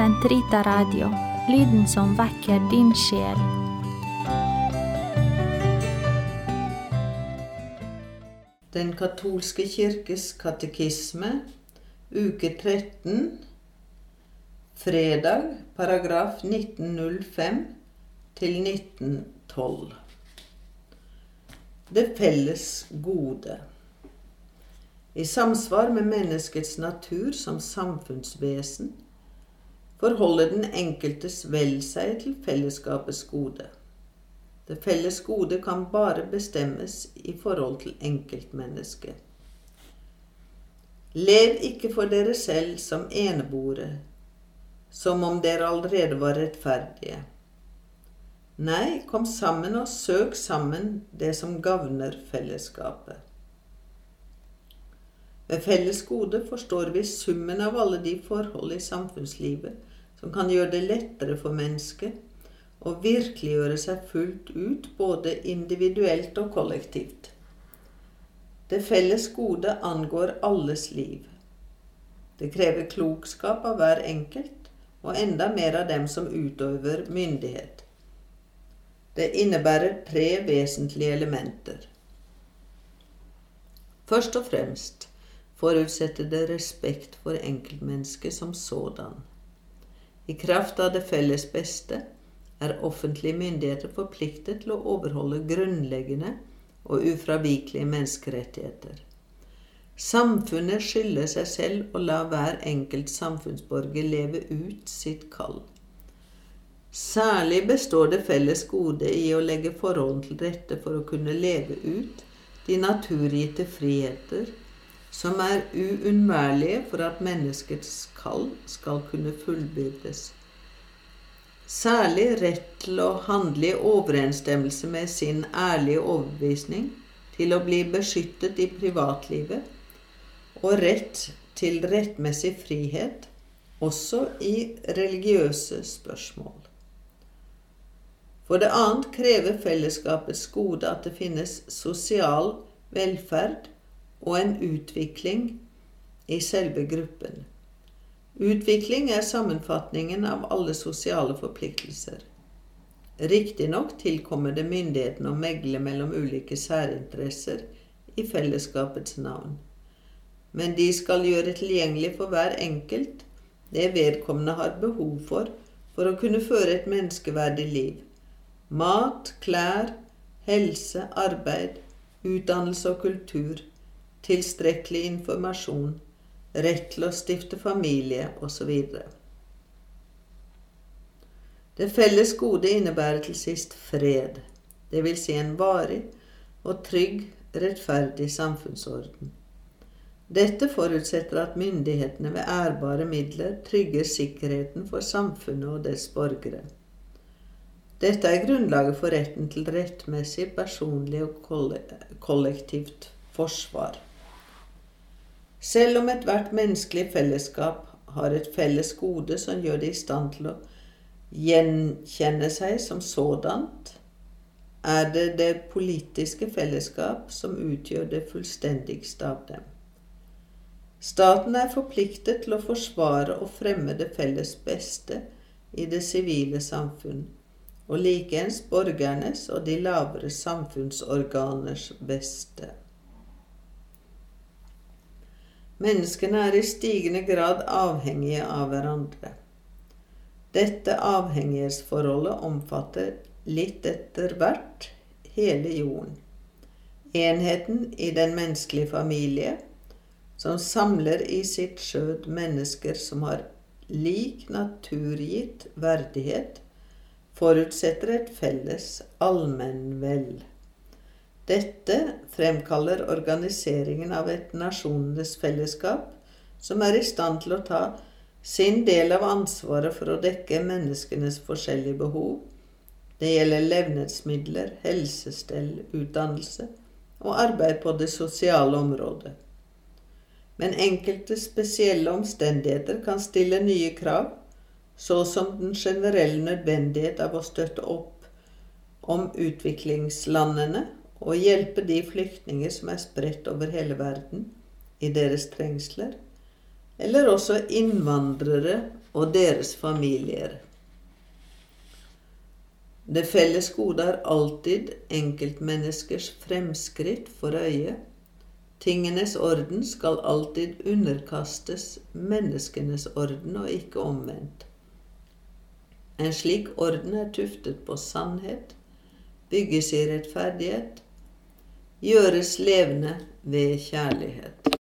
Sentrita Radio, lyden som vekker din sjel. Den katolske kirkes katekisme, uke 13, fredag, paragraf 1905 til 1912. Det felles gode. I samsvar med menneskets natur som samfunnsvesen forholder den enkeltes vel seg til fellesskapets gode. Det felles gode kan bare bestemmes i forhold til enkeltmennesket. Lev ikke for dere selv som eneboere, som om dere allerede var rettferdige. Nei, kom sammen og søk sammen det som gagner fellesskapet. Ved felles gode forstår vi summen av alle de forhold i samfunnslivet som kan gjøre det lettere for mennesket å virkeliggjøre seg fullt ut, både individuelt og kollektivt. Det felles gode angår alles liv. Det krever klokskap av hver enkelt, og enda mer av dem som utøver myndighet. Det innebærer tre vesentlige elementer. Først og fremst forutsetter det respekt for enkeltmennesket som sådan. I kraft av det felles beste er offentlige myndigheter forpliktet til å overholde grunnleggende og ufravikelige menneskerettigheter. Samfunnet skylder seg selv å la hver enkelt samfunnsborger leve ut sitt kall. Særlig består det felles gode i å legge forholdene til rette for å kunne leve ut de naturgitte friheter som er uunnværlige for at menneskets kall skal kunne fullbyrdes. Særlig rett til å handle i overensstemmelse med sin ærlige overbevisning, til å bli beskyttet i privatlivet, og rett til rettmessig frihet, også i religiøse spørsmål. For det annet krever fellesskapets gode at det finnes sosial velferd og en utvikling i selve gruppen. Utvikling er sammenfatningen av alle sosiale forpliktelser. Riktignok tilkommer det myndighetene å megle mellom ulike særinteresser i fellesskapets navn. Men de skal gjøre tilgjengelig for hver enkelt det vedkommende har behov for for å kunne føre et menneskeverdig liv. Mat, klær, helse, arbeid, utdannelse og kultur tilstrekkelig informasjon, rett til å stifte familie osv. Det felles gode innebærer til sist fred, dvs. Si en varig og trygg, rettferdig samfunnsorden. Dette forutsetter at myndighetene ved ærbare midler trygger sikkerheten for samfunnet og dets borgere. Dette er grunnlaget for retten til rettmessig, personlig og kollektivt forsvar. Selv om ethvert menneskelig fellesskap har et felles gode som gjør det i stand til å gjenkjenne seg som sådant, er det det politiske fellesskap som utgjør det fullstendigste av dem. Staten er forpliktet til å forsvare og fremme det felles beste i det sivile samfunn, og likeens borgernes og de lavere samfunnsorganers beste. Menneskene er i stigende grad avhengige av hverandre. Dette avhengighetsforholdet omfatter litt etter hvert hele jorden. Enheten i den menneskelige familie, som samler i sitt skjød mennesker som har lik naturgitt verdighet, forutsetter et felles allmennvel. Dette fremkaller organiseringen av et nasjonenes fellesskap som er i stand til å ta sin del av ansvaret for å dekke menneskenes forskjellige behov. Det gjelder levnedsmidler, helsestell, utdannelse og arbeid på det sosiale området. Men enkelte spesielle omstendigheter kan stille nye krav, så som den generelle nødvendighet av å støtte opp om utviklingslandene og hjelpe de flyktninger som er spredt over hele verden, i deres trengsler, eller også innvandrere og deres familier. Det felles gode er alltid enkeltmenneskers fremskritt for øye. Tingenes orden skal alltid underkastes menneskenes orden, og ikke omvendt. En slik orden er tuftet på sannhet, bygges i rettferdighet, gjøres levende ved kjærlighet.